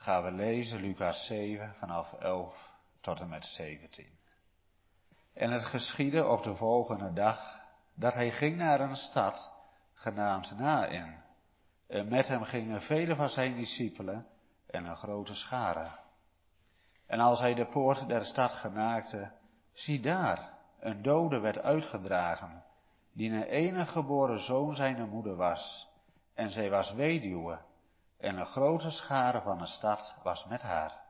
gaan we lezen Lucas 7 vanaf 11 tot en met 17. En het geschiedde op de volgende dag dat hij ging naar een stad genaamd Nain. En met hem gingen vele van zijn discipelen en een grote schare. En als hij de poort der stad genaakte, zie daar, een dode werd uitgedragen, die een enige geboren zoon zijner moeder was, en zij was weduwe, en een grote schare van de stad was met haar.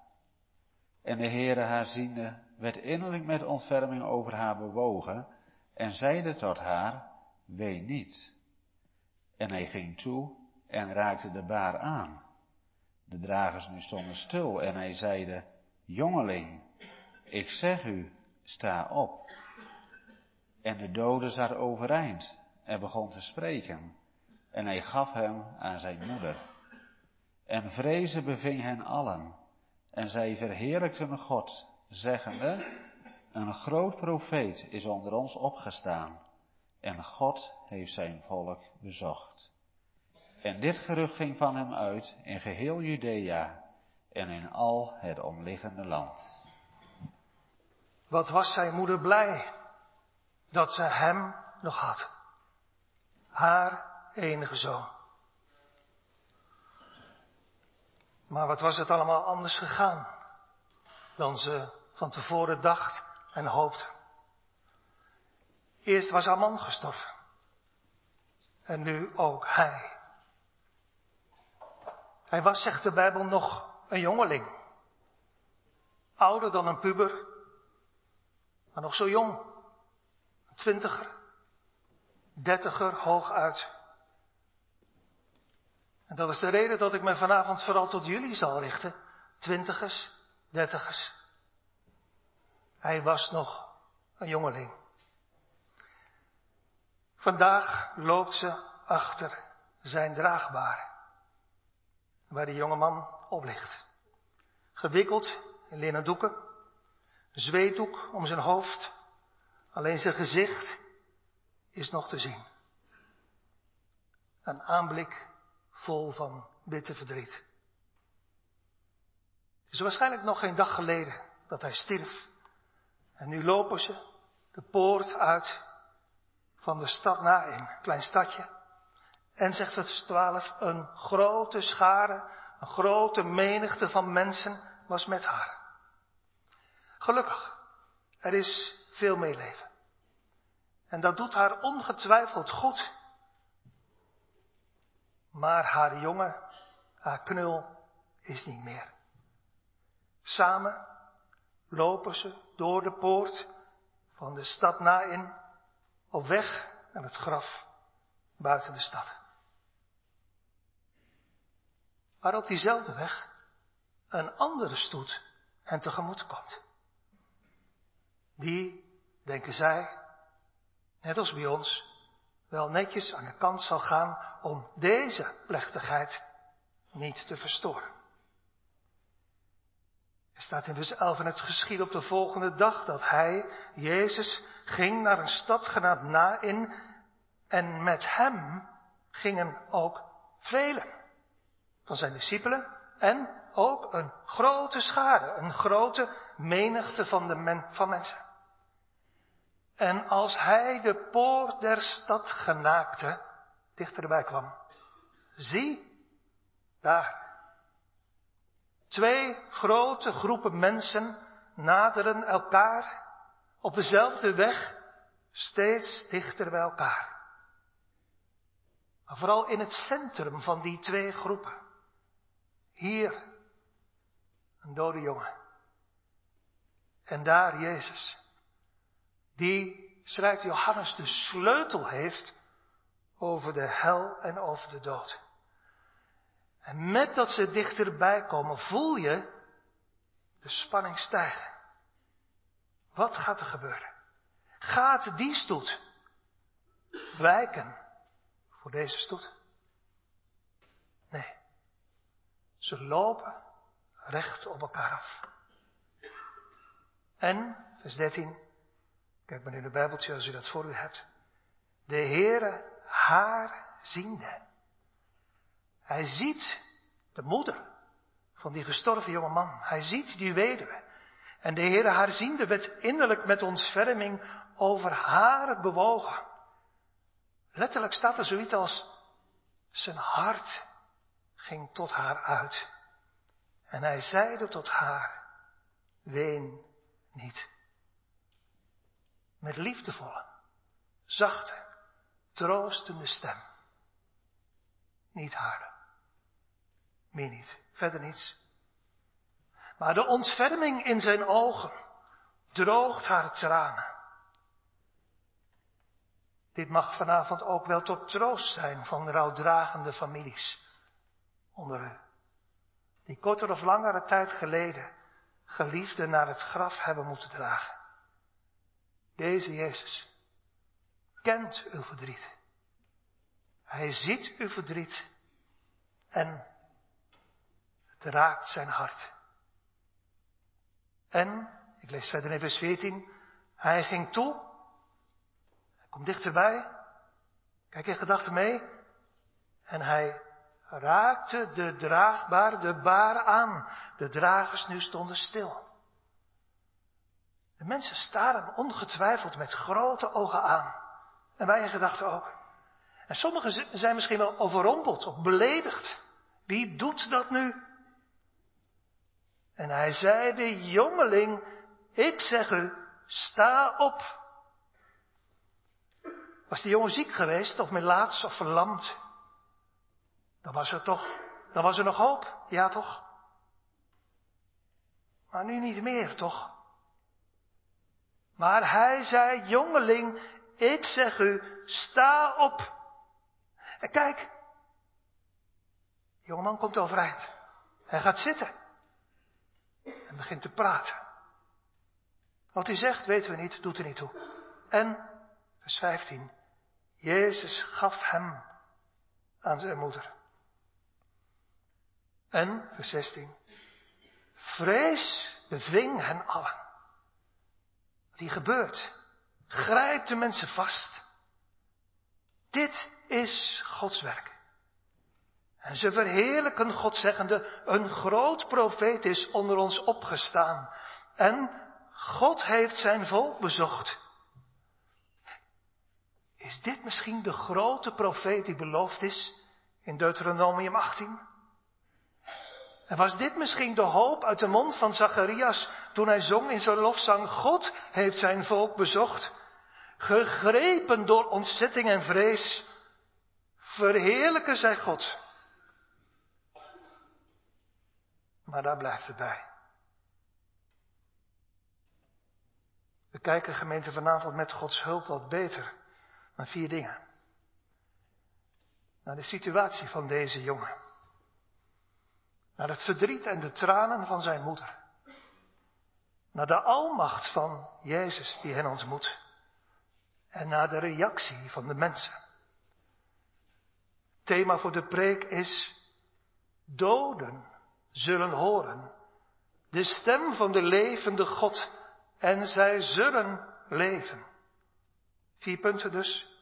En de Heere haar ziende, werd innerlijk met ontferming over haar bewogen, en zeide tot haar, wee niet. En hij ging toe en raakte de baar aan. De dragers nu stonden stil en hij zeide, jongeling, ik zeg u, sta op. En de dode zat overeind en begon te spreken. En hij gaf hem aan zijn moeder. En vrezen beving hen allen. En zij verheerlijkten God, zeggende, een groot profeet is onder ons opgestaan. En God heeft zijn volk bezocht. En dit gerucht ging van hem uit in geheel Judea en in al het omliggende land. Wat was zijn moeder blij dat ze hem nog had. Haar enige zoon. Maar wat was het allemaal anders gegaan dan ze van tevoren dacht en hoopte. Eerst was haar man gestorven. En nu ook hij. Hij was, zegt de Bijbel, nog een jongeling. Ouder dan een puber, maar nog zo jong. Een twintiger, dertiger, hooguit. En dat is de reden dat ik me vanavond vooral tot jullie zal richten. Twintigers, dertigers. Hij was nog een jongeling. Vandaag loopt ze achter zijn draagbaar, waar de jonge man op ligt. Gewikkeld in linnen doeken, zweetdoek om zijn hoofd, alleen zijn gezicht is nog te zien. Een aanblik vol van bitter verdriet. Het is waarschijnlijk nog geen dag geleden dat hij stierf. En nu lopen ze de poort uit van de stad na een klein stadje. En zegt vers 12, een grote schare, een grote menigte van mensen was met haar. Gelukkig, er is veel meeleven. En dat doet haar ongetwijfeld goed. Maar haar jongen, haar knul, is niet meer. Samen lopen ze door de poort van de stad na in, op weg naar het graf buiten de stad. Maar op diezelfde weg een andere stoet hen tegemoet komt. Die, denken zij, net als bij ons, wel netjes aan de kant zal gaan om deze plechtigheid niet te verstoren. Er staat in vers 11 en het geschied op de volgende dag dat hij, Jezus, ging naar een stad genaamd Nain en met hem gingen ook velen van zijn discipelen en ook een grote schade, een grote menigte van, de men, van mensen. En als hij de poort der stad genaakte, dichterbij kwam, zie, daar. Twee grote groepen mensen naderen elkaar op dezelfde weg, steeds dichter bij elkaar. Maar vooral in het centrum van die twee groepen. Hier een dode jongen. En daar Jezus. Die, schrijft Johannes, de sleutel heeft over de hel en over de dood. En met dat ze dichterbij komen, voel je de spanning stijgen. Wat gaat er gebeuren? Gaat die stoet wijken voor deze stoet? Nee. Ze lopen recht op elkaar af. En, vers 13, kijk maar in de Bijbeltje als u dat voor u hebt. De Heere haar ziende. Hij ziet de moeder van die gestorven jonge man. Hij ziet die weduwe. En de Heere haar ziende werd innerlijk met ontferming over haar bewogen. Letterlijk staat er zoiets als zijn hart ging tot haar uit. En hij zeide tot haar, ween niet. Met liefdevolle, zachte, troostende stem. Niet harde. Meer niet. Verder niets. Maar de ontferming in zijn ogen droogt haar tranen. Dit mag vanavond ook wel tot troost zijn van rouwdragende families onder u. Die korter of langere tijd geleden geliefden naar het graf hebben moeten dragen. Deze Jezus kent uw verdriet. Hij ziet uw verdriet en het raakt zijn hart. En, ik lees verder in vers 14, hij ging toe, hij komt dichterbij, kijk in gedachten mee, en hij raakte de draagbaar de baar aan. De dragers nu stonden stil. De mensen staren ongetwijfeld met grote ogen aan. En wij in gedachten ook. En sommigen zijn misschien wel overrompeld of beledigd. Wie doet dat nu? En hij zei, de jongeling, ik zeg u, sta op. Was die jongen ziek geweest, of melaats of verlamd? Dan was er toch, dan was er nog hoop, ja toch? Maar nu niet meer, toch? Maar hij zei, jongeling, ik zeg u, sta op. En kijk, de jongeman komt overeind. Hij gaat zitten. En begint te praten. Wat hij zegt, weten we niet, doet er niet toe. En, vers 15, Jezus gaf hem aan zijn moeder. En, vers 16, vrees beving hen allen. Hier gebeurt, grijpt de mensen vast. Dit is Gods werk. En ze verheerlijken God zeggende, een groot profeet is onder ons opgestaan. En God heeft zijn volk bezocht. Is dit misschien de grote profeet die beloofd is in Deuteronomium 18? En was dit misschien de hoop uit de mond van Zacharias toen hij zong in zijn lofzang, God heeft zijn volk bezocht, gegrepen door ontzetting en vrees, verheerlijken zij God. Maar daar blijft het bij. We kijken gemeente vanavond met Gods hulp wat beter naar vier dingen. Naar de situatie van deze jongen naar het verdriet en de tranen van zijn moeder, naar de almacht van Jezus die hen ontmoet en naar de reactie van de mensen. Thema voor de preek is doden zullen horen de stem van de levende God en zij zullen leven. Vier punten dus.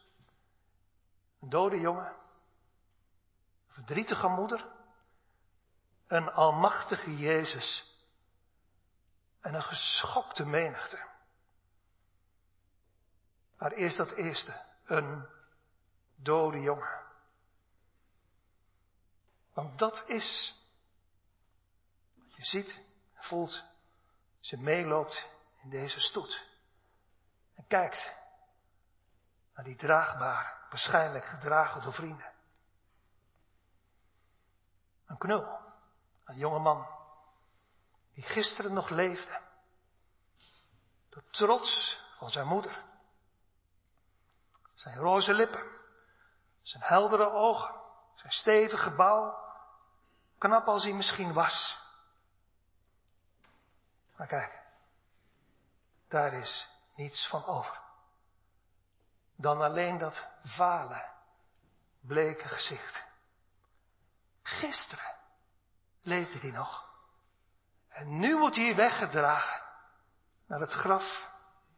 Een dode jongen, een verdrietige moeder, een almachtige Jezus en een geschokte menigte. Maar eerst dat eerste, een dode jongen. Want dat is wat je ziet en voelt je meeloopt in deze stoet. En kijkt naar die draagbaar, waarschijnlijk gedragen door vrienden. Een knul. Een jonge man die gisteren nog leefde. De trots van zijn moeder. Zijn roze lippen. Zijn heldere ogen. Zijn stevige bouw. Knap als hij misschien was. Maar kijk. Daar is niets van over. Dan alleen dat vale, bleke gezicht. Gisteren leefde hij nog. En nu wordt hij weggedragen naar het graf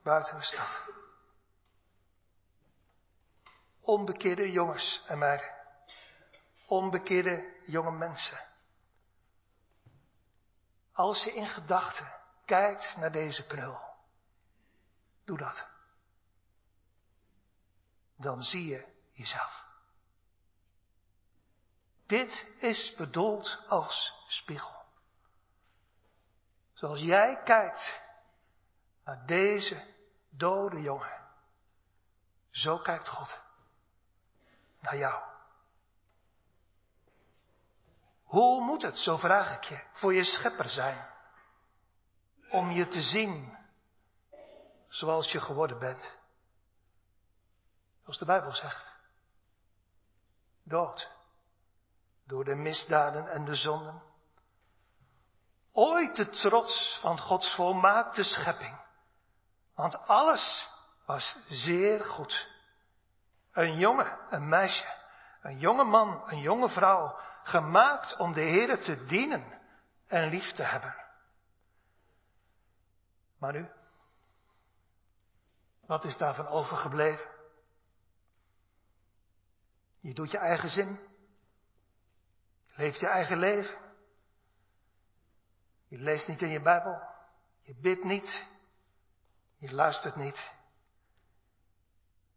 buiten de stad. Onbekeerde jongens en meiden. Onbekeerde jonge mensen. als je in gedachten kijkt naar deze knul, doe dat. Dan zie je jezelf. Dit is bedoeld als spiegel. Zoals jij kijkt naar deze dode jongen, zo kijkt God naar jou. Hoe moet het, zo vraag ik je, voor je schepper zijn? Om je te zien zoals je geworden bent. Zoals de Bijbel zegt. Dood. Door de misdaden en de zonden. Ooit de trots van Gods volmaakte schepping. Want alles was zeer goed. Een jongen, een meisje, een jonge man, een jonge vrouw, gemaakt om de Heer te dienen en lief te hebben. Maar nu, wat is daarvan overgebleven? Je doet je eigen zin. Je leeft je eigen leven. Je leest niet in je Bijbel. Je bidt niet. Je luistert niet.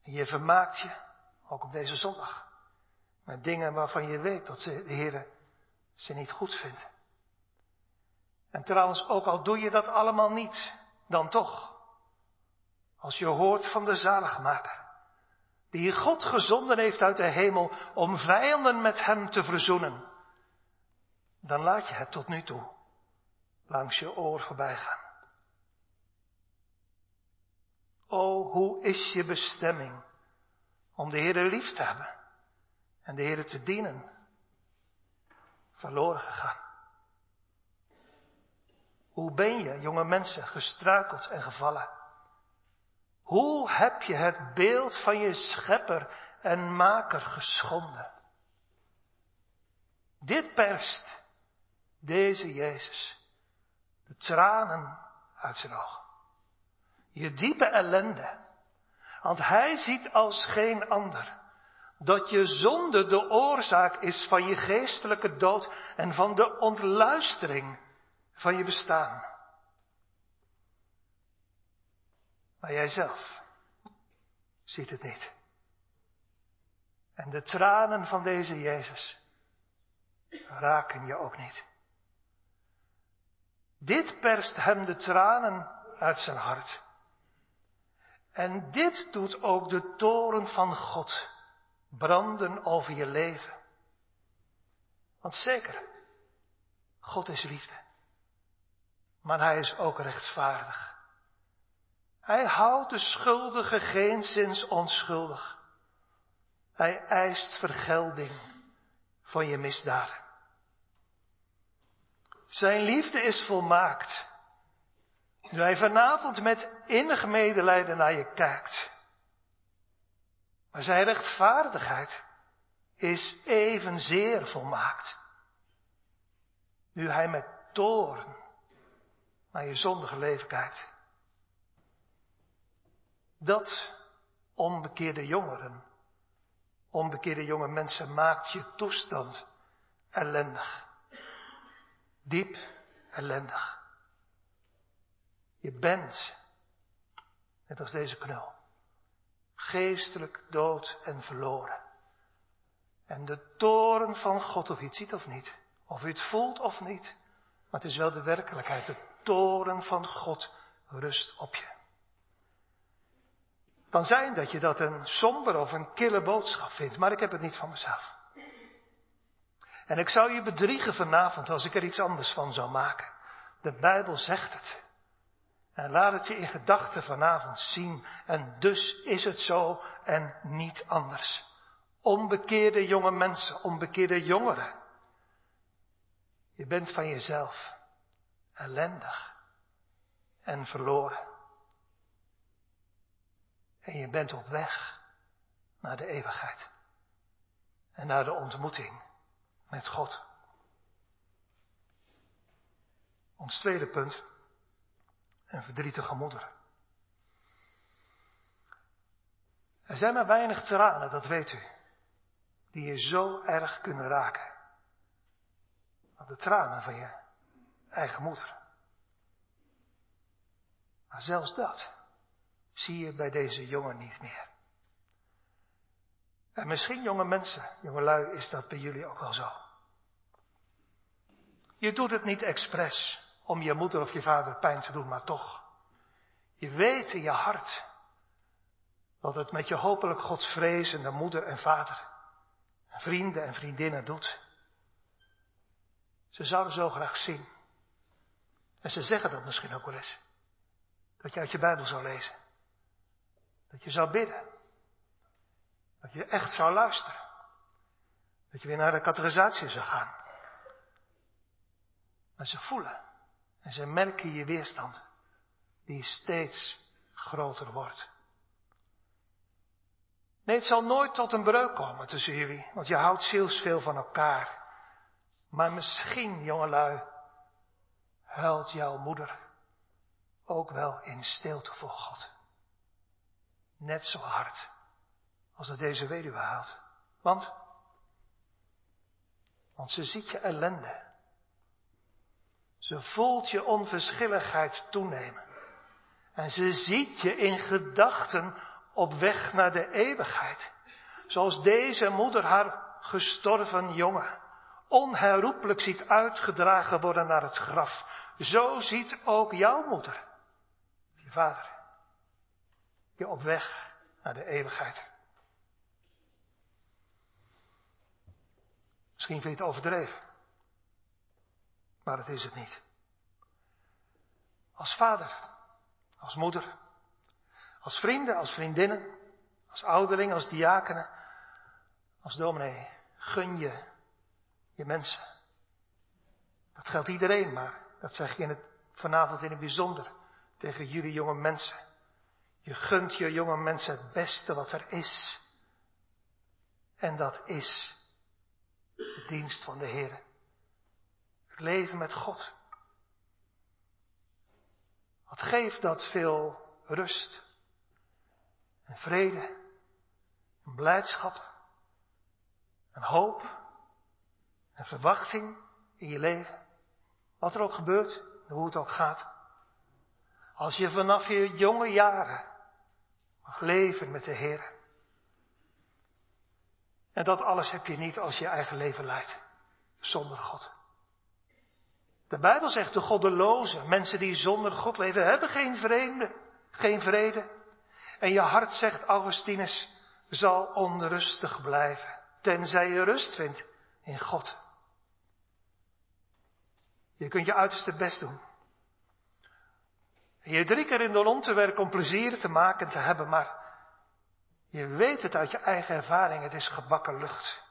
En je vermaakt je, ook op deze zondag, met dingen waarvan je weet dat ze, de Heer ze niet goed vindt. En trouwens, ook al doe je dat allemaal niet, dan toch, als je hoort van de zaligmaker, die God gezonden heeft uit de hemel om vijanden met hem te verzoenen, dan laat je het tot nu toe langs je oor voorbij gaan. O, hoe is je bestemming om de Heer lief te hebben en de Heer te dienen verloren gegaan? Hoe ben je, jonge mensen, gestruikeld en gevallen? Hoe heb je het beeld van je schepper en maker geschonden? Dit perst deze Jezus de tranen uit zijn ogen. Je diepe ellende. Want hij ziet als geen ander dat je zonde de oorzaak is van je geestelijke dood en van de ontluistering van je bestaan. Maar jijzelf ziet het niet. En de tranen van deze Jezus raken je ook niet. Dit perst hem de tranen uit zijn hart. En dit doet ook de toren van God branden over je leven. Want zeker, God is liefde. Maar hij is ook rechtvaardig. Hij houdt de schuldige geenszins onschuldig. Hij eist vergelding van je misdaden. Zijn liefde is volmaakt. Nu hij vanavond met innig medelijden naar je kijkt. Maar zijn rechtvaardigheid is evenzeer volmaakt. Nu hij met toren naar je zondige leven kijkt. Dat onbekeerde jongeren, onbekeerde jonge mensen maakt je toestand ellendig. Diep ellendig. Je bent, net als deze knul, geestelijk dood en verloren. En de toren van God, of je het ziet of niet, of u het voelt of niet, maar het is wel de werkelijkheid, de toren van God rust op je. Kan zijn dat je dat een somber of een kille boodschap vindt, maar ik heb het niet van mezelf. En ik zou je bedriegen vanavond als ik er iets anders van zou maken. De Bijbel zegt het. En laat het je in gedachten vanavond zien. En dus is het zo en niet anders. Onbekeerde jonge mensen, onbekeerde jongeren. Je bent van jezelf ellendig en verloren. En je bent op weg naar de eeuwigheid en naar de ontmoeting met God. Ons tweede punt, een verdrietige moeder. Er zijn maar weinig tranen, dat weet u, die je zo erg kunnen raken. De tranen van je eigen moeder. Maar zelfs dat zie je bij deze jongen niet meer. En misschien jonge mensen, jongelui, is dat bij jullie ook wel zo. Je doet het niet expres om je moeder of je vader pijn te doen, maar toch. Je weet in je hart wat het met je hopelijk godsvrezende moeder en vader, en vrienden en vriendinnen doet. Ze zouden zo graag zien. En ze zeggen dat misschien ook wel eens. Dat je uit je Bijbel zou lezen. Dat je zou bidden. Dat je echt zou luisteren. Dat je weer naar de categorisatie zou gaan. Maar ze voelen en ze merken je weerstand, die steeds groter wordt. Nee, het zal nooit tot een breuk komen tussen jullie, want je houdt zielsveel van elkaar. Maar misschien, jongelui, huilt jouw moeder ook wel in stilte voor God. Net zo hard als dat deze weduwe haalt. Want, want ze ziet je ellende. Ze voelt je onverschilligheid toenemen. En ze ziet je in gedachten op weg naar de eeuwigheid. Zoals deze moeder haar gestorven jongen onherroepelijk ziet uitgedragen worden naar het graf. Zo ziet ook jouw moeder, je vader, je op weg naar de eeuwigheid. Misschien vind je het overdreven. Maar dat is het niet. Als vader, als moeder, als vrienden, als vriendinnen, als ouderling, als diakenen, als dominee, gun je je mensen. Dat geldt iedereen, maar dat zeg je in het, vanavond in het bijzonder tegen jullie jonge mensen. Je gunt je jonge mensen het beste wat er is. En dat is de dienst van de Heer. Het leven met God. Wat geeft dat veel rust en vrede en blijdschap en hoop en verwachting in je leven. Wat er ook gebeurt, hoe het ook gaat. Als je vanaf je jonge jaren mag leven met de Heer. En dat alles heb je niet als je eigen leven leidt. Zonder God. De Bijbel zegt de goddelozen, mensen die zonder God leven, hebben geen vrede, geen vrede. En je hart, zegt Augustinus, zal onrustig blijven, tenzij je rust vindt in God. Je kunt je uiterste best doen. Je drie keer in de rond te werken om plezier te maken en te hebben, maar je weet het uit je eigen ervaring, het is gebakken lucht.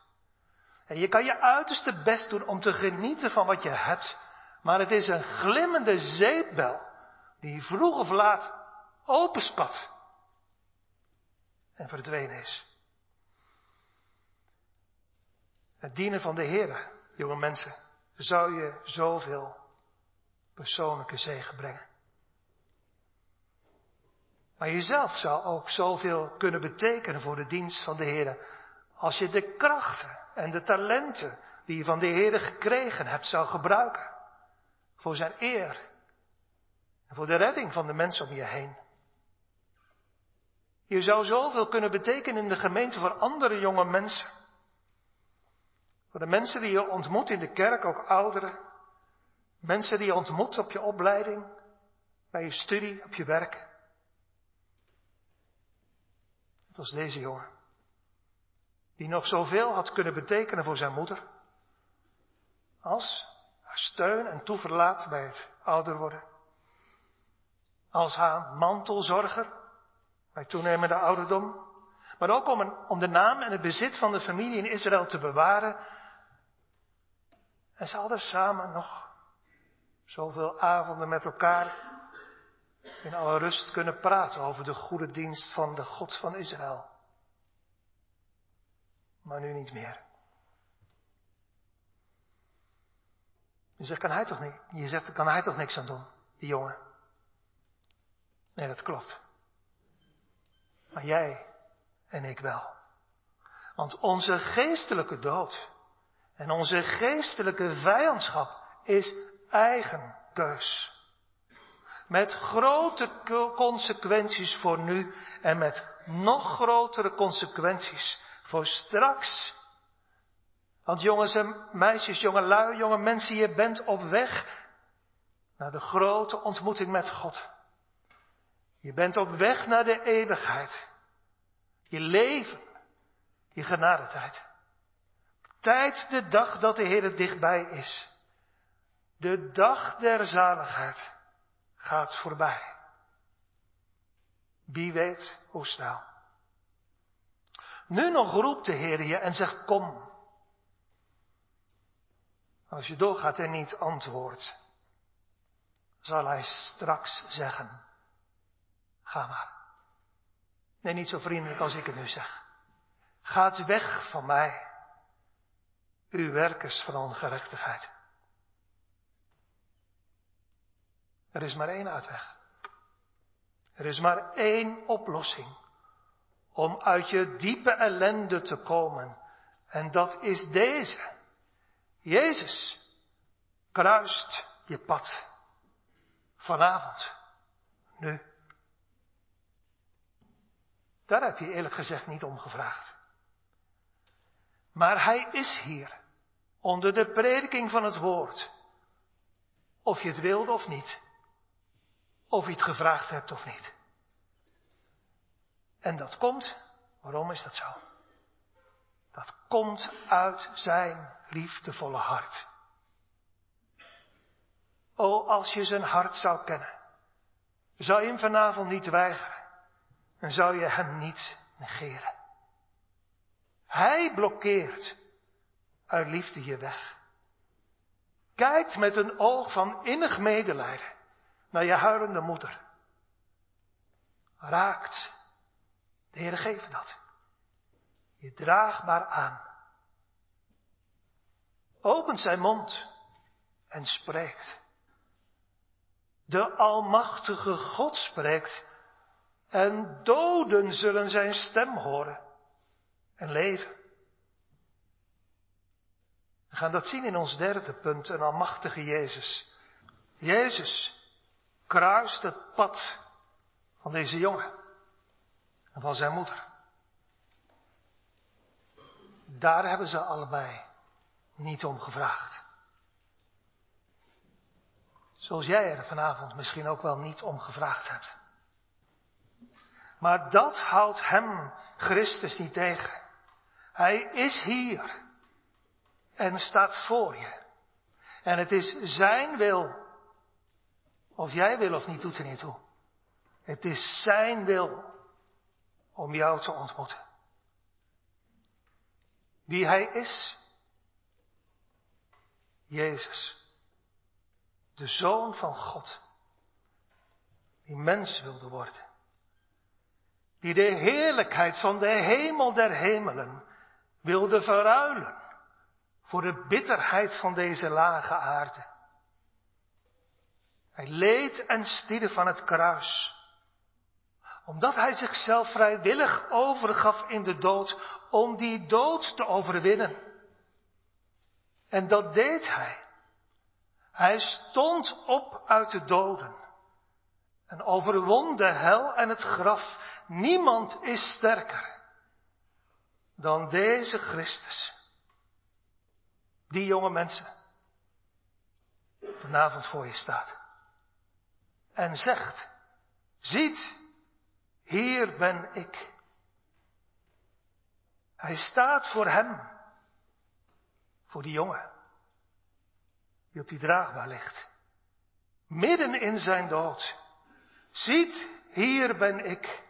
En je kan je uiterste best doen om te genieten van wat je hebt, maar het is een glimmende zeepbel die vroeg of laat openspat en verdwenen is. Het dienen van de Heer, jonge mensen, zou je zoveel persoonlijke zegen brengen. Maar jezelf zou ook zoveel kunnen betekenen voor de dienst van de Heer. Als je de krachten en de talenten die je van de Heer gekregen hebt zou gebruiken. Voor zijn eer. En voor de redding van de mensen om je heen. Je zou zoveel kunnen betekenen in de gemeente voor andere jonge mensen. Voor de mensen die je ontmoet in de kerk, ook ouderen. Mensen die je ontmoet op je opleiding, bij je studie, op je werk. Het was deze jongen. Die nog zoveel had kunnen betekenen voor zijn moeder. Als haar steun en toeverlaat bij het ouder worden. Als haar mantelzorger bij toenemende ouderdom. Maar ook om, om de naam en het bezit van de familie in Israël te bewaren en ze hadden samen nog zoveel avonden met elkaar in alle rust kunnen praten over de goede dienst van de God van Israël. Maar nu niet meer. Je zegt, kan hij toch niet? Je zegt, kan hij toch niks aan doen, die jongen? Nee, dat klopt. Maar jij en ik wel. Want onze geestelijke dood en onze geestelijke vijandschap is eigen keus. Met grote consequenties voor nu en met nog grotere consequenties voor straks. Want jongens en meisjes, jonge lui, jonge mensen, je bent op weg naar de grote ontmoeting met God. Je bent op weg naar de eeuwigheid. Je leven, je genadetijd. Tijd de dag dat de Heer dichtbij is. De dag der zaligheid gaat voorbij. Wie weet hoe snel. Nu nog roept de Heer je en zegt kom. Als je doorgaat en niet antwoordt, zal hij straks zeggen, ga maar. Nee, niet zo vriendelijk als ik het nu zeg. Gaat weg van mij, uw werkers van ongerechtigheid. Er is maar één uitweg. Er is maar één oplossing om uit je diepe ellende te komen. En dat is deze. Jezus kruist je pad. Vanavond. Nu. Daar heb je eerlijk gezegd niet om gevraagd. Maar hij is hier. Onder de prediking van het woord. Of je het wilde of niet. Of je het gevraagd hebt of niet. En dat komt, waarom is dat zo? Dat komt uit zijn liefdevolle hart. O, als je zijn hart zou kennen, zou je hem vanavond niet weigeren en zou je hem niet negeren. Hij blokkeert uit liefde je weg. Kijkt met een oog van innig medelijden naar je huilende moeder. Raakt. De Heer geeft dat. Je draagbaar aan. Opent zijn mond en spreekt. De Almachtige God spreekt en doden zullen zijn stem horen en leven. We gaan dat zien in ons derde punt, een Almachtige Jezus. Jezus kruist het pad van deze jongen en van zijn moeder. Daar hebben ze allebei niet om gevraagd. Zoals jij er vanavond misschien ook wel niet om gevraagd hebt. Maar dat houdt hem, Christus, niet tegen. Hij is hier en staat voor je. En het is zijn wil. Of jij wil of niet, doet er niet toe. Het is zijn wil om jou te ontmoeten. Wie hij is? Jezus de Zoon van God, die mens wilde worden, die de heerlijkheid van de hemel der hemelen wilde verruilen voor de bitterheid van deze lage aarde. Hij leed en stierf van het kruis, omdat hij zichzelf vrijwillig overgaf in de dood, om die dood te overwinnen. En dat deed hij hij stond op uit de doden en overwon de hel en het graf. Niemand is sterker dan deze Christus. Die jonge mensen vanavond voor je staat. En zegt, ziet, hier ben ik. Hij staat voor hem, voor die jongen die op die draagbaar ligt. Midden in zijn dood. Ziet, hier ben ik.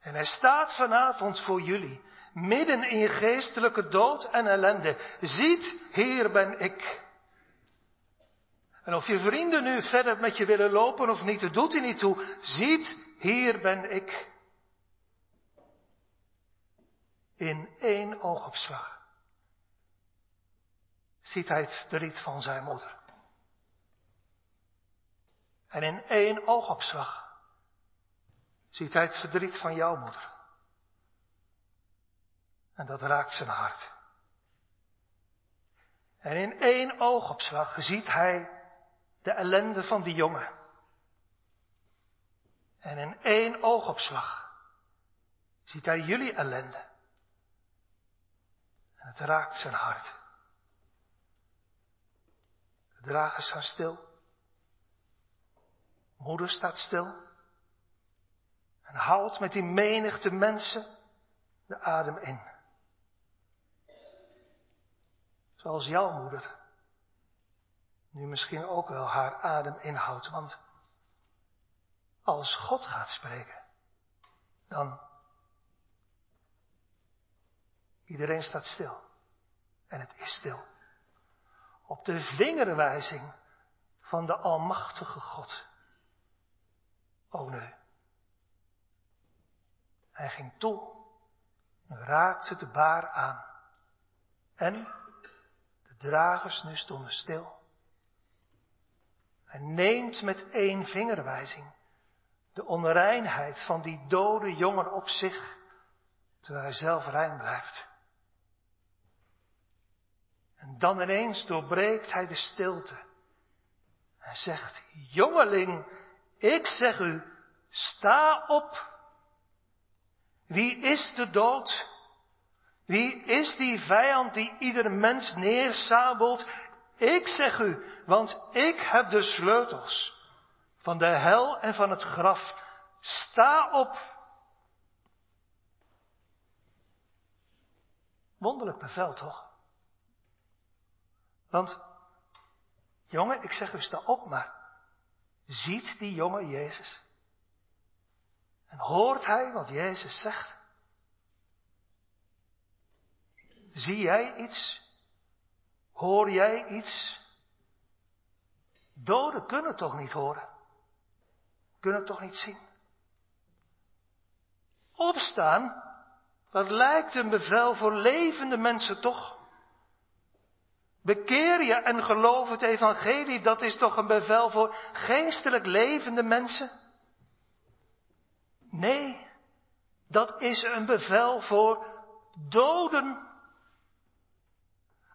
En hij staat vanavond voor jullie, midden in je geestelijke dood en ellende. Ziet, hier ben ik. En of je vrienden nu verder met je willen lopen of niet, dat doet hij niet toe. Ziet, hier ben ik. In één oogopslag ziet hij het verdriet van zijn moeder. En in één oogopslag ziet hij het verdriet van jouw moeder. En dat raakt zijn hart. En in één oogopslag ziet hij de ellende van die jongen. En in één oogopslag ziet hij jullie ellende. En het raakt zijn hart. De dragers staan stil. Moeder staat stil. En houdt met die menigte mensen de adem in. Zoals jouw moeder nu misschien ook wel haar adem inhoudt. Want als God gaat spreken, dan iedereen staat stil. En het is stil. Op de vingerwijzing van de Almachtige God. Oh nee. Hij ging toe raakte de baar aan. En de dragers nu stonden stil. Hij neemt met één vingerwijzing de onreinheid van die dode jongen op zich, terwijl hij zelf rein blijft. En dan ineens doorbreekt hij de stilte. Hij zegt, jongeling, ik zeg u, sta op. Wie is de dood? Wie is die vijand die ieder mens neersabelt? Ik zeg u, want ik heb de sleutels van de hel en van het graf. Sta op. Wonderlijk bevel toch? Want, jongen, ik zeg u, sta op, maar ziet die jongen Jezus? En hoort hij wat Jezus zegt? Zie jij iets? Hoor jij iets? Doden kunnen toch niet horen? Kunnen toch niet zien? Opstaan, dat lijkt een bevel voor levende mensen toch? Bekeer je en geloof het evangelie, dat is toch een bevel voor geestelijk levende mensen? Nee, dat is een bevel voor doden.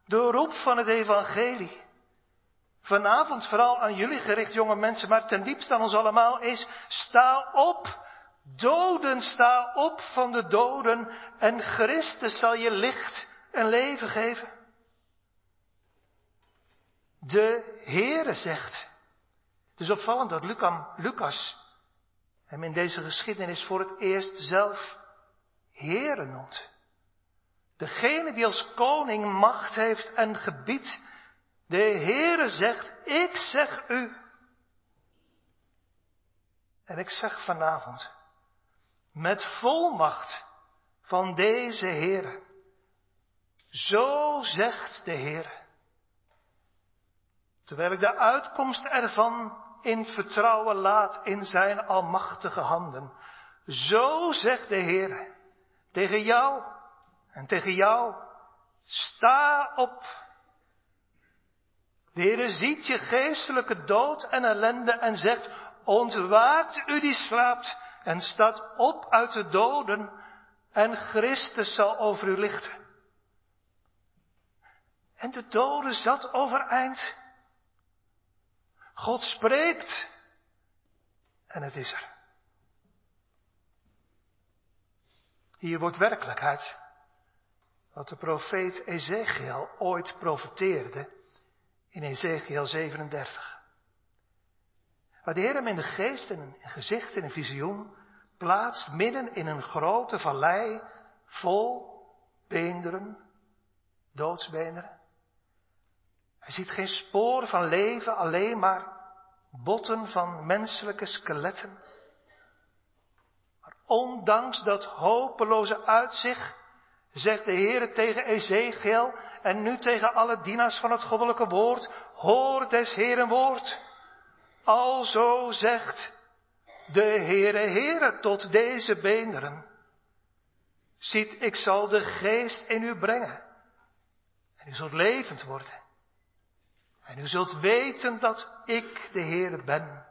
De roep van het evangelie. Vanavond vooral aan jullie gericht, jonge mensen, maar ten diepste aan ons allemaal is, sta op. Doden, sta op van de doden en Christus zal je licht en leven geven. De Heere zegt. Het is opvallend dat Lucas hem in deze geschiedenis voor het eerst zelf Heere noemt. Degene die als koning macht heeft en gebied, de Heere zegt, ik zeg u. En ik zeg vanavond, met volmacht van deze Heere, zo zegt de Heere. Terwijl ik de uitkomst ervan in vertrouwen laat in zijn almachtige handen. Zo zegt de Heer tegen jou en tegen jou, sta op. De Heer ziet je geestelijke dood en ellende en zegt, ontwaakt u die slaapt en staat op uit de doden en Christus zal over u lichten. En de dode zat overeind God spreekt en het is er. Hier wordt werkelijkheid wat de profeet Ezekiel ooit profeteerde in Ezekiel 37. Waar de Heer hem in de geest en een gezicht in een visioen plaatst midden in een grote vallei vol beenderen, doodsbeenderen. Hij ziet geen spoor van leven, alleen maar botten van menselijke skeletten. Maar ondanks dat hopeloze uitzicht, zegt de Heer tegen Ezekiel en nu tegen alle dienaars van het goddelijke woord, hoor des Heeren woord. Alzo zegt de Heere Heere tot deze beenderen. Ziet, ik zal de geest in u brengen. En u zult levend worden. En u zult weten dat ik de Heer ben.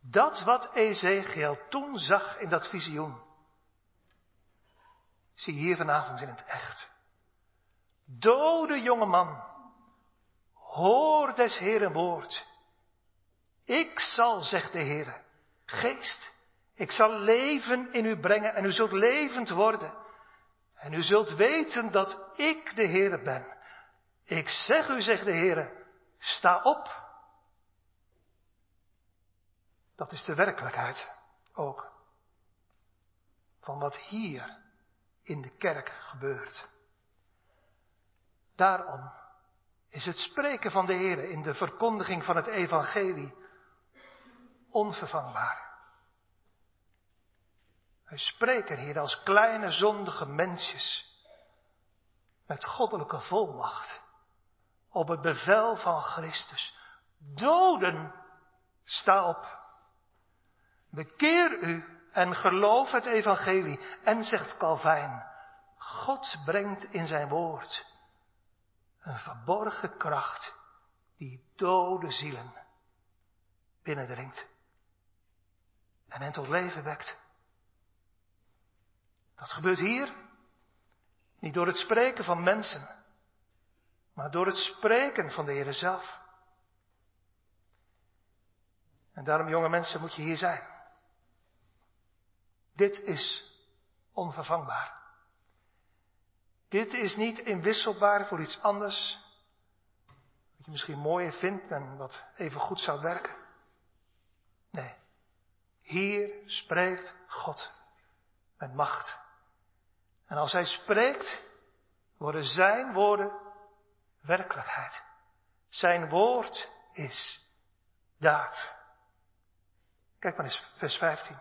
Dat wat Ezekiel toen zag in dat visioen, zie hier vanavond in het echt. Dode jonge man, hoor des Heeren woord. Ik zal, zegt de Heer, geest, ik zal leven in u brengen en u zult levend worden. En u zult weten dat ik de Heer ben. Ik zeg u, zegt de Heer, sta op. Dat is de werkelijkheid ook van wat hier in de kerk gebeurt. Daarom is het spreken van de Heer in de verkondiging van het evangelie onvervangbaar. Wij spreken hier als kleine zondige mensjes met goddelijke volmacht op het bevel van Christus. Doden, sta op. Bekeer u en geloof het evangelie. En zegt Calvijn, God brengt in zijn woord een verborgen kracht die dode zielen binnendringt en hen tot leven wekt. Dat gebeurt hier niet door het spreken van mensen, maar door het spreken van de Heer zelf. En daarom, jonge mensen, moet je hier zijn. Dit is onvervangbaar. Dit is niet inwisselbaar voor iets anders. Wat je misschien mooier vindt en wat even goed zou werken. Nee. Hier spreekt God met macht. En als hij spreekt, worden zijn woorden werkelijkheid. Zijn woord is daad. Kijk maar eens, vers 15.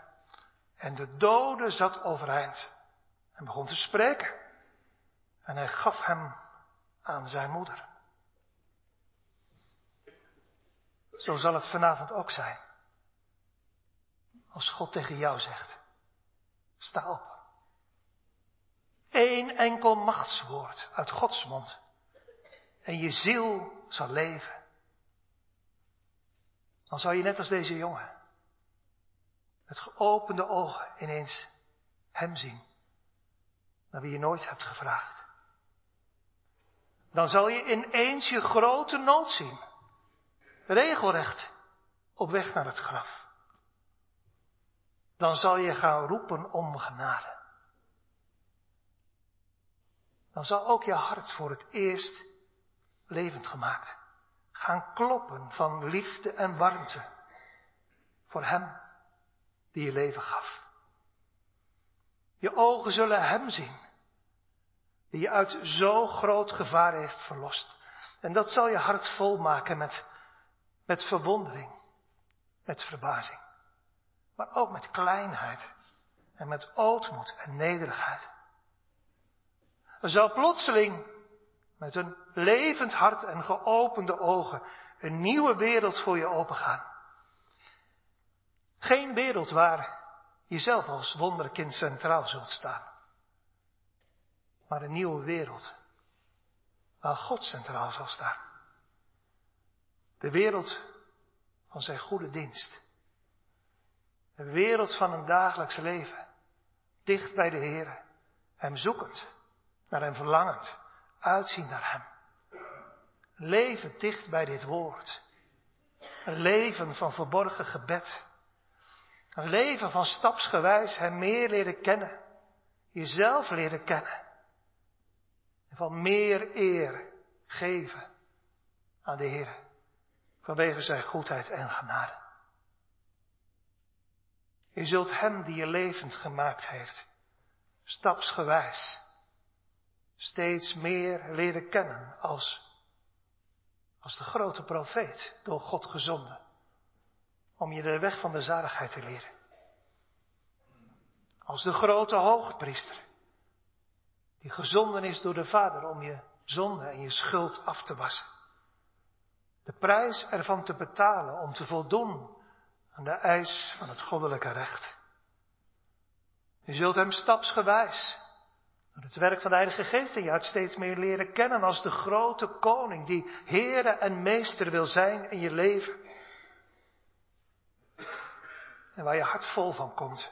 En de dode zat overeind en begon te spreken. En hij gaf hem aan zijn moeder. Zo zal het vanavond ook zijn. Als God tegen jou zegt, sta op. Eén enkel machtswoord uit Gods mond. En je ziel zal leven. Dan zal je net als deze jongen met geopende ogen ineens Hem zien, naar wie je nooit hebt gevraagd. Dan zal je ineens je grote nood zien, regelrecht op weg naar het graf. Dan zal je gaan roepen om genade. Dan zal ook je hart voor het eerst levend gemaakt gaan kloppen van liefde en warmte voor Hem die je leven gaf. Je ogen zullen Hem zien, die je uit zo groot gevaar heeft verlost. En dat zal je hart volmaken met, met verwondering, met verbazing, maar ook met kleinheid en met ootmoed en nederigheid. Er zal plotseling met een levend hart en geopende ogen een nieuwe wereld voor je opengaan. Geen wereld waar je zelf als wonderkind centraal zult staan. Maar een nieuwe wereld waar God centraal zal staan. De wereld van zijn goede dienst. De wereld van een dagelijks leven. Dicht bij de Heer. Hem zoekend. Naar hem verlangend. Uitzien naar hem. Leven dicht bij dit woord. Een leven van verborgen gebed. Een leven van stapsgewijs hem meer leren kennen. Jezelf leren kennen. En van meer eer geven aan de Heer. Vanwege zijn goedheid en genade. Je zult hem die je levend gemaakt heeft, stapsgewijs, steeds meer leren kennen als, als de grote profeet door God gezonden om je de weg van de zaligheid te leren. Als de grote hoogpriester, die gezonden is door de Vader om je zonde en je schuld af te wassen. De prijs ervan te betalen om te voldoen aan de eis van het goddelijke recht. Je zult hem stapsgewijs door het werk van de Heilige Geest in je steeds meer leren kennen als de grote koning die Heere en Meester wil zijn in je leven. En waar je hart vol van komt,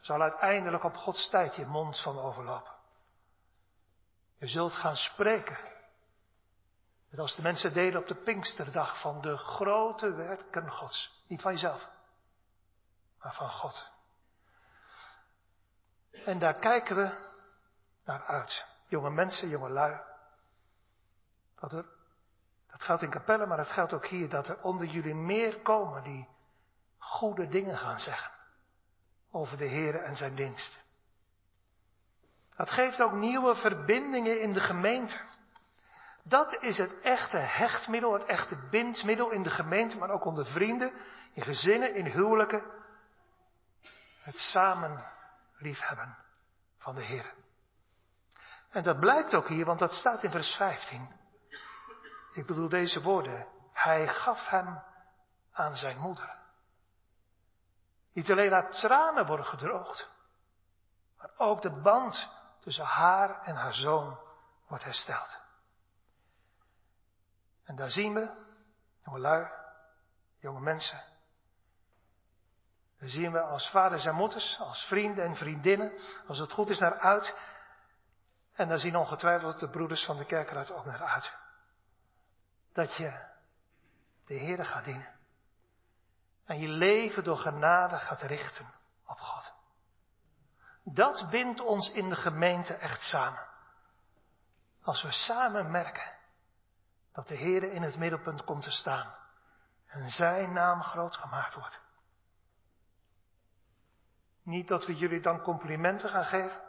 zal uiteindelijk op Gods tijd je mond van overlopen. Je zult gaan spreken. Net als de mensen deden op de Pinksterdag van de grote werken Gods. Niet van jezelf, maar van God. En daar kijken we naar uit. Jonge mensen, jonge lui. Dat, er, dat geldt in Capelle, maar dat geldt ook hier. Dat er onder jullie meer komen die goede dingen gaan zeggen. Over de Heer en zijn dienst. Dat geeft ook nieuwe verbindingen in de gemeente. Dat is het echte hechtmiddel, het echte bindsmiddel in de gemeente, maar ook onder vrienden, in gezinnen, in huwelijken. Het samen liefhebben van de Heer. En dat blijkt ook hier, want dat staat in vers 15. Ik bedoel deze woorden. Hij gaf hem aan zijn moeder. Niet alleen haar tranen worden gedroogd, maar ook de band tussen haar en haar zoon wordt hersteld. En daar zien we, jonge lui, jonge mensen, daar zien we als vaders en moeders, als vrienden en vriendinnen, als het goed is naar uit. En daar zien ongetwijfeld de broeders van de kerkraad ook naar uit. Dat je de Heer gaat dienen. En je leven door genade gaat richten op God. Dat bindt ons in de gemeente echt samen. Als we samen merken dat de Heer in het middelpunt komt te staan en zijn naam groot gemaakt wordt. Niet dat we jullie dan complimenten gaan geven.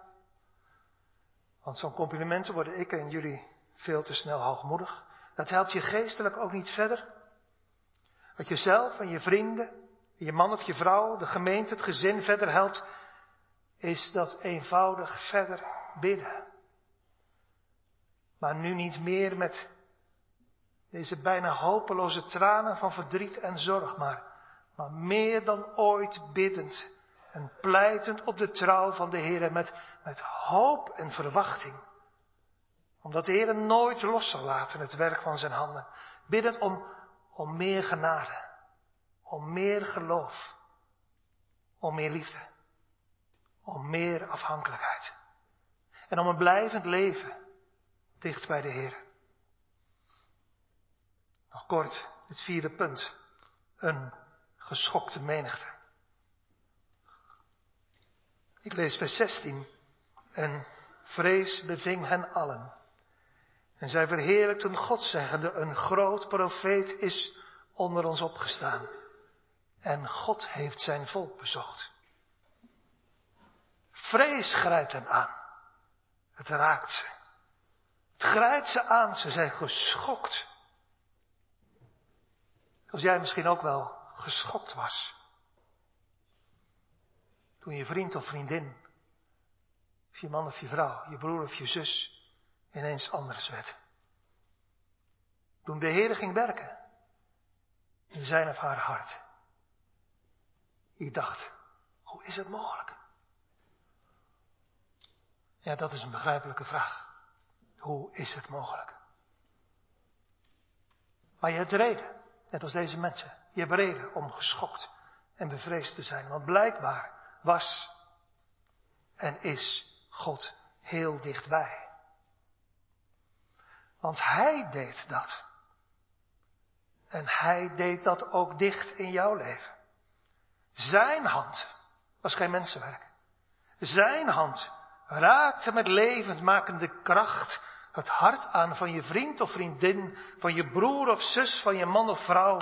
Want zo'n complimenten worden ik en jullie veel te snel hoogmoedig. Dat helpt je geestelijk ook niet verder. Wat jezelf en je vrienden, je man of je vrouw, de gemeente, het gezin verder helpt, is dat eenvoudig verder bidden. Maar nu niet meer met deze bijna hopeloze tranen van verdriet en zorg, maar, maar meer dan ooit biddend en pleitend op de trouw van de Heer met, met hoop en verwachting. Omdat de Heer nooit los zal laten het werk van zijn handen. Biddend om, om meer genade, om meer geloof, om meer liefde, om meer afhankelijkheid. En om een blijvend leven dicht bij de Heer. Nog kort, het vierde punt. Een geschokte menigte. Ik lees vers 16. En vrees beving hen allen. En zij verheerlijkten God zeggende, een groot profeet is onder ons opgestaan. En God heeft zijn volk bezocht. Vrees grijpt hen aan. Het raakt ze. Het grijpt ze aan. Ze zijn geschokt. Als jij misschien ook wel geschokt was. Toen je vriend of vriendin, of je man of je vrouw, je broer of je zus ineens anders werd. Toen de Heer ging werken in zijn of haar hart. Je dacht, hoe is het mogelijk? Ja, dat is een begrijpelijke vraag. Hoe is het mogelijk? Maar je hebt reden, net als deze mensen. Je hebt reden om geschokt en bevreesd te zijn. Want blijkbaar was en is God heel dichtbij. Want Hij deed dat. En Hij deed dat ook dicht in jouw leven. Zijn hand was geen mensenwerk. Zijn hand raakte met levendmakende kracht het hart aan van je vriend of vriendin, van je broer of zus, van je man of vrouw.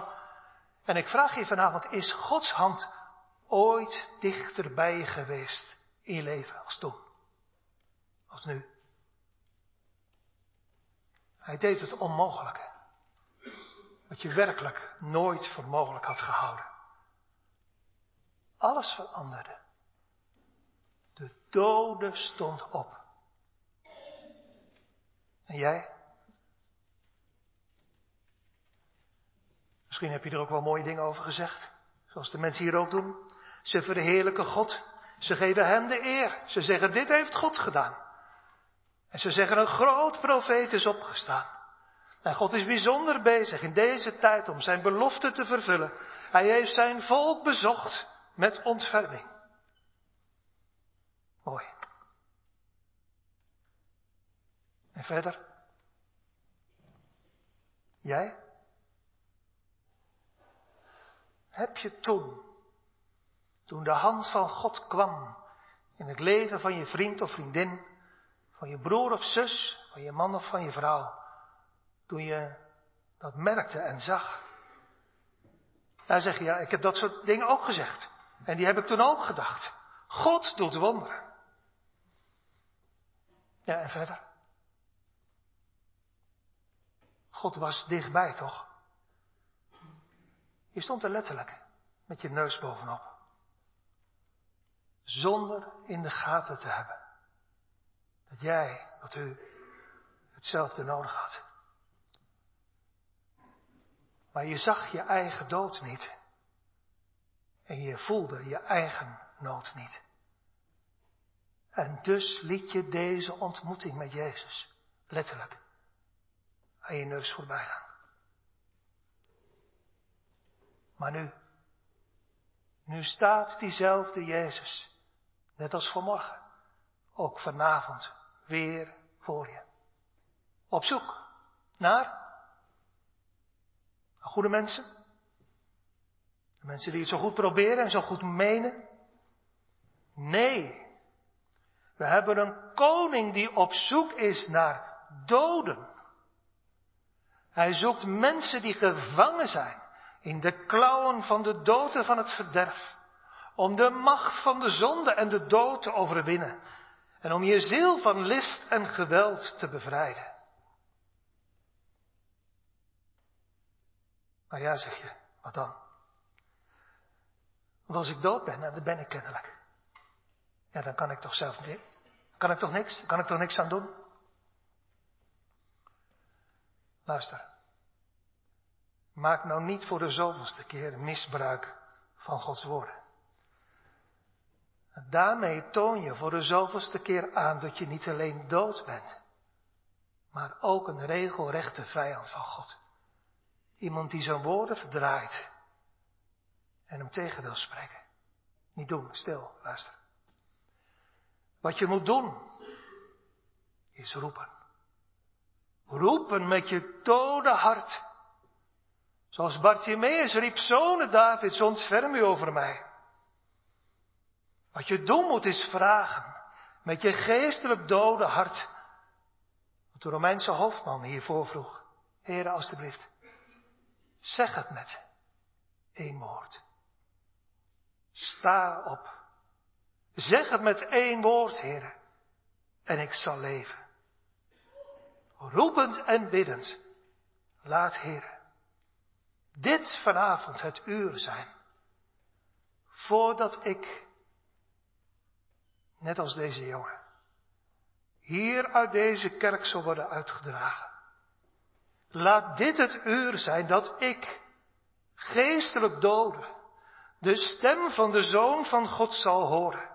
En ik vraag je vanavond, is Gods hand ooit dichterbij geweest in je leven als toen? Als nu? Hij deed het onmogelijke. Wat je werkelijk nooit voor mogelijk had gehouden. Alles veranderde. De dode stond op. En jij? Misschien heb je er ook wel mooie dingen over gezegd. Zoals de mensen hier ook doen. Ze verheerlijken God. Ze geven hem de eer. Ze zeggen, dit heeft God gedaan. En ze zeggen, een groot profeet is opgestaan. En God is bijzonder bezig in deze tijd om zijn belofte te vervullen. Hij heeft zijn volk bezocht met ontferming. Mooi. En verder? Jij? Heb je toen, toen de hand van God kwam in het leven van je vriend of vriendin, van je broer of zus, van je man of van je vrouw, toen je dat merkte en zag? Daar zeg je, ja, ik heb dat soort dingen ook gezegd. En die heb ik toen ook gedacht. God doet wonderen. Ja, en verder? God was dichtbij, toch? Je stond er letterlijk met je neus bovenop. Zonder in de gaten te hebben dat jij, dat u hetzelfde nodig had. Maar je zag je eigen dood niet. En je voelde je eigen nood niet. En dus liet je deze ontmoeting met Jezus, letterlijk, aan je neus voorbij gaan. Maar nu, nu staat diezelfde Jezus, net als vanmorgen, ook vanavond weer voor je. Op zoek naar goede mensen. Mensen die het zo goed proberen en zo goed menen. Nee, we hebben een koning die op zoek is naar doden. Hij zoekt mensen die gevangen zijn in de klauwen van de doden van het verderf. Om de macht van de zonde en de dood te overwinnen. En om je ziel van list en geweld te bevrijden. Maar ja, zeg je, wat dan? Want als ik dood ben, en dat ben ik kennelijk. Ja, dan kan ik toch zelf niet. Kan ik toch niks? Kan ik toch niks aan doen? Luister. Maak nou niet voor de zoveelste keer misbruik van Gods woorden. Daarmee toon je voor de zoveelste keer aan dat je niet alleen dood bent, maar ook een regelrechte vijand van God. Iemand die zijn woorden verdraait en hem tegen wil spreken. Niet doen, stil, luister. Wat je moet doen, is roepen. Roepen met je dode hart. Zoals Bartimaeus riep, zonen David, ontferm u over mij. Wat je doen moet is vragen, met je geestelijk dode hart. Wat de Romeinse hoofdman hiervoor vroeg. Heren, alstublieft, zeg het met één woord. Sta op. Zeg het met één woord, heren, en ik zal leven. Roepend en biddend, laat, heren, dit vanavond het uur zijn, voordat ik, net als deze jongen, hier uit deze kerk zal worden uitgedragen. Laat dit het uur zijn dat ik, geestelijk dode, de stem van de Zoon van God zal horen.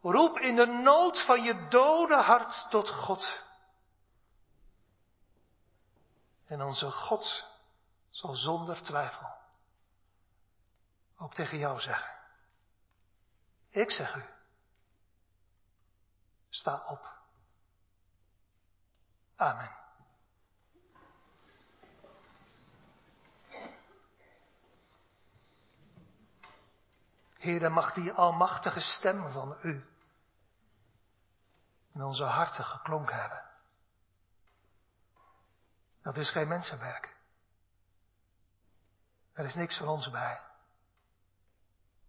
Roep in de nood van je dode hart tot God. En onze God zal zonder twijfel ook tegen jou zeggen. Ik zeg u, sta op. Amen. Heere, mag die almachtige stem van u in onze harten geklonken hebben. Dat is geen mensenwerk. Er is niks van ons bij.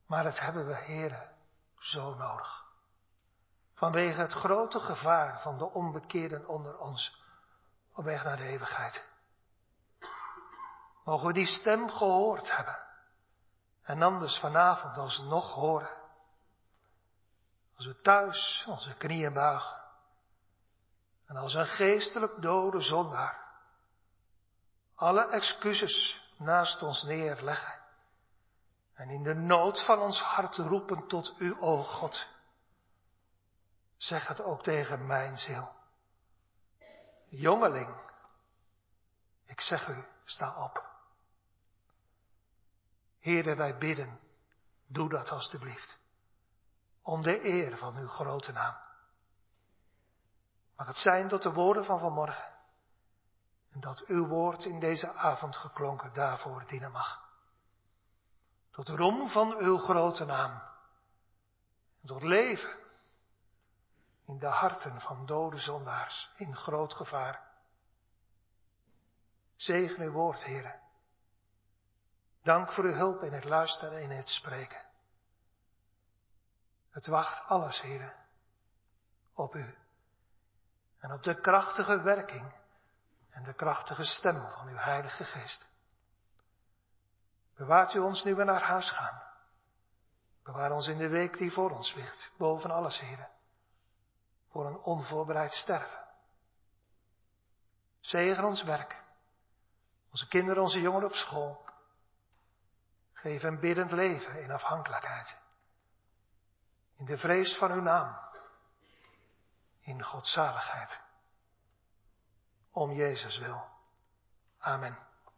Maar het hebben we, heren, zo nodig. Vanwege het grote gevaar van de onbekeerden onder ons op weg naar de eeuwigheid. Mogen we die stem gehoord hebben. En anders vanavond alsnog horen. Als we thuis onze knieën buigen. En als een geestelijk dode zondaar. Alle excuses naast ons neerleggen. En in de nood van ons hart roepen tot u, o God. Zeg het ook tegen mijn ziel. Jongeling, ik zeg u, sta op. Heere, wij bidden, doe dat alstublieft. Om de eer van uw grote naam. Mag het zijn tot de woorden van vanmorgen. En dat uw woord in deze avond geklonken daarvoor dienen mag. Tot de roem van uw grote naam. Tot leven in de harten van dode zondaars in groot gevaar. Zegen uw woord, heren. Dank voor uw hulp in het luisteren en in het spreken. Het wacht alles, heren, op u. En op de krachtige werking en de krachtige stem van uw Heilige Geest. Bewaart u ons nu we naar huis gaan. Bewaar ons in de week die voor ons ligt, boven alles, heren, voor een onvoorbereid sterven. Zegen ons werk, onze kinderen, onze jongeren op school. Geef een biddend leven in afhankelijkheid. In de vrees van uw naam. In godzaligheid. Om Jezus wil. Amen.